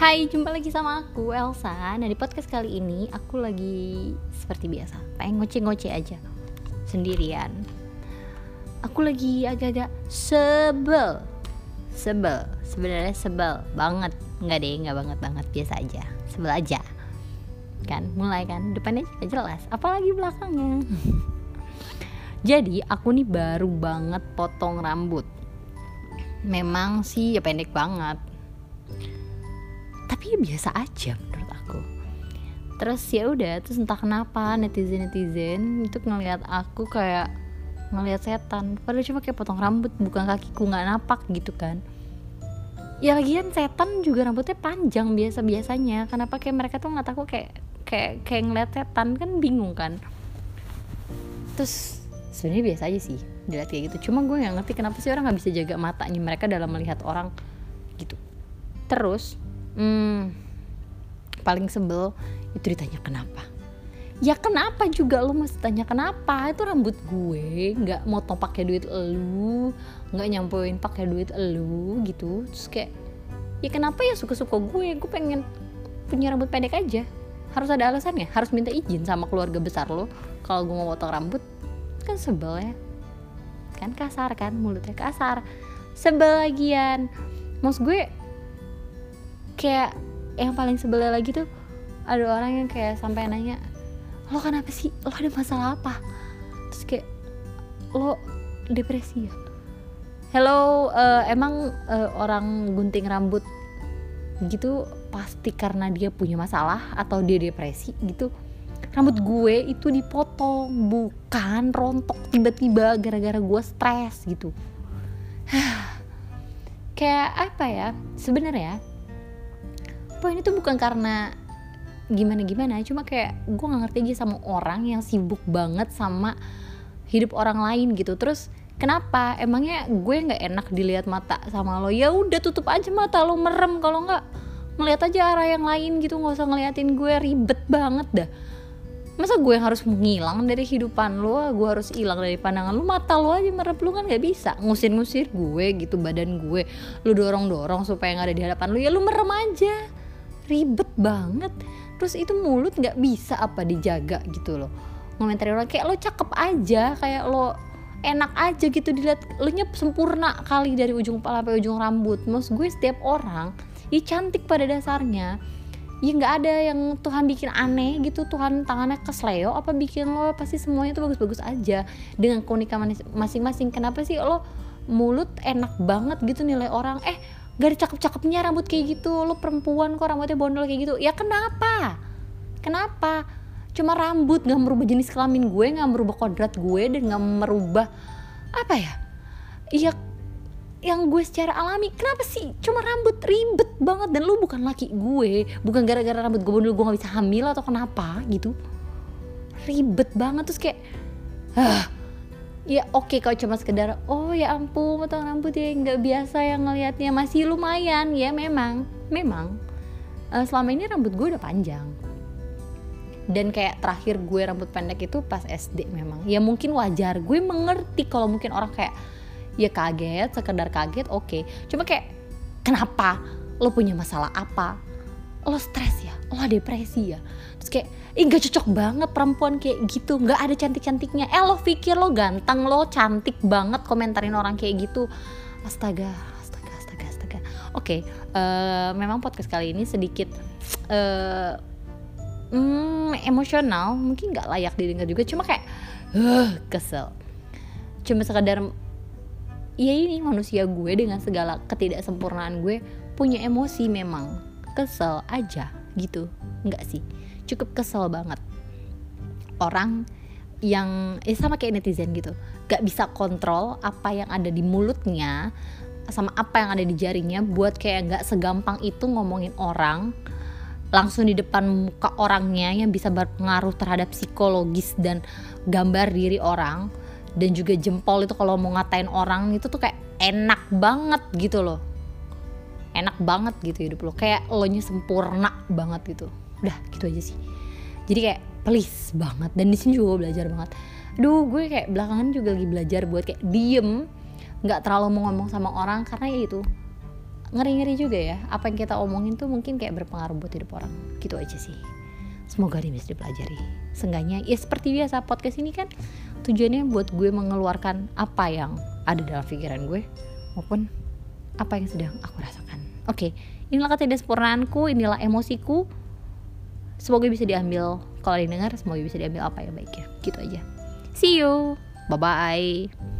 Hai, jumpa lagi sama aku Elsa. Nah di podcast kali ini aku lagi seperti biasa, pengen ngoceh-ngoceh aja sendirian. Aku lagi agak-agak sebel, sebel. Sebenarnya sebel banget, nggak deh, nggak banget banget biasa aja, sebel aja. Kan, mulai kan, depannya jelas, apalagi belakangnya. Jadi aku nih baru banget potong rambut. Memang sih ya pendek banget tapi ya biasa aja menurut aku. Terus ya udah terus entah kenapa netizen netizen itu ngelihat aku kayak ngelihat setan. Padahal cuma kayak potong rambut bukan kakiku nggak napak gitu kan. Ya lagian setan juga rambutnya panjang biasa biasanya kenapa kayak mereka tuh nggak aku kayak kayak kayak ngeliat setan? Kan bingung kan. Terus sebenarnya biasa aja sih dilihat kayak gitu. Cuma gue nggak ngerti kenapa sih orang nggak bisa jaga matanya mereka dalam melihat orang gitu. Terus hmm, paling sebel itu ditanya kenapa. Ya kenapa juga lu mesti tanya kenapa? Itu rambut gue nggak motong pakai duit elu nggak nyampuin pakai duit elu gitu. Terus kayak ya kenapa ya suka-suka gue? Gue pengen punya rambut pendek aja. Harus ada alasannya harus minta izin sama keluarga besar lo. Kalau gue mau potong rambut kan sebel ya. Kan kasar kan mulutnya kasar. Sebel lagian. Maksud gue kayak yang paling sebel lagi tuh ada orang yang kayak sampai nanya lo kenapa sih? Lo ada masalah apa? Terus kayak lo depresi ya? Hello uh, emang uh, orang gunting rambut gitu pasti karena dia punya masalah atau dia depresi gitu rambut gue itu dipotong bukan rontok tiba-tiba gara-gara gue stres gitu. Kayak apa ya? Sebenarnya poin itu bukan karena gimana gimana cuma kayak gue nggak ngerti aja sama orang yang sibuk banget sama hidup orang lain gitu. Terus kenapa? Emangnya gue nggak enak dilihat mata sama lo? Ya udah tutup aja mata lo merem. Kalau nggak ngeliat aja arah yang lain gitu. Nggak usah ngeliatin gue ribet banget dah. Masa gue yang harus menghilang dari kehidupan lo? Gue harus hilang dari pandangan lo? Mata lo aja merep lo kan gak bisa ngusir-ngusir gue gitu badan gue. Lo dorong-dorong supaya nggak ada di hadapan lo. Ya lo merem aja ribet banget. Terus itu mulut nggak bisa apa dijaga gitu loh. Ngomentari orang kayak lo cakep aja kayak lo enak aja gitu dilihat. Lo nyep sempurna kali dari ujung kepala sampai ujung rambut. Maksud gue setiap orang ya cantik pada dasarnya. Ya nggak ada yang Tuhan bikin aneh gitu Tuhan tangannya kesleo apa bikin lo pasti semuanya tuh bagus-bagus aja. Dengan keunikan masing-masing kenapa sih lo mulut enak banget gitu nilai orang? Eh gak ada cakep-cakepnya rambut kayak gitu. Lo perempuan kok rambutnya bondol kayak gitu. Ya kenapa? Kenapa? Cuma rambut gak merubah jenis kelamin gue gak merubah kodrat gue dan gak merubah apa ya? Iya yang gue secara alami. Kenapa sih? Cuma rambut ribet banget. Dan lu bukan laki gue. Bukan gara-gara rambut gue bondol gue gak bisa hamil atau kenapa gitu. Ribet banget. Terus kayak ah ya oke okay, kalau cuma sekedar oh ya ampun potong rambut ya nggak biasa yang ngelihatnya. Masih lumayan ya memang memang. Uh, selama ini rambut gue udah panjang. Dan kayak terakhir gue rambut pendek itu pas SD memang. Ya mungkin wajar. Gue mengerti kalau mungkin orang kayak ya kaget sekedar kaget oke. Okay. cuma kayak kenapa? Lo punya masalah apa lo stres ya lo depresi ya. Terus kayak ih gak cocok banget perempuan kayak gitu nggak ada cantik cantiknya eh lo pikir lo ganteng lo cantik banget komentarin orang kayak gitu. Astaga astaga astaga astaga. Oke okay, uh, eh, memang podcast kali ini sedikit uh, mm, emosional. Mungkin nggak layak didengar juga cuma kayak uh, kesel. Cuma sekadar ya ini manusia gue dengan segala ketidaksempurnaan gue punya emosi memang kesel aja gitu. Nggak sih. Cukup kesel banget. Orang yang eh sama kayak netizen gitu. Gak bisa kontrol apa yang ada di mulutnya sama apa yang ada di jarinya buat kayak gak segampang itu ngomongin orang langsung di depan muka orangnya yang bisa berpengaruh terhadap psikologis dan gambar diri orang. Dan juga jempol itu kalau mau ngatain orang itu tuh kayak enak banget gitu loh enak banget gitu hidup lo. Kayak lo nya sempurna banget gitu. Udah gitu aja sih. Jadi kayak please banget. Dan di sini juga belajar banget. Duh gue kayak belakangan juga lagi belajar buat kayak diem nggak terlalu mau ngomong sama orang. Karena ya itu ngeri-ngeri juga ya. Apa yang kita omongin tuh mungkin kayak berpengaruh buat hidup orang. Gitu aja sih. Semoga ini bisa dipelajari. Seenggaknya ya seperti biasa podcast ini kan tujuannya buat gue mengeluarkan apa yang ada dalam pikiran gue maupun apa yang sedang aku rasakan oke inilah sempurnaanku inilah emosiku. Semoga bisa diambil kalau didengar semoga bisa diambil apa yang baiknya. Gitu aja. See you. Bye bye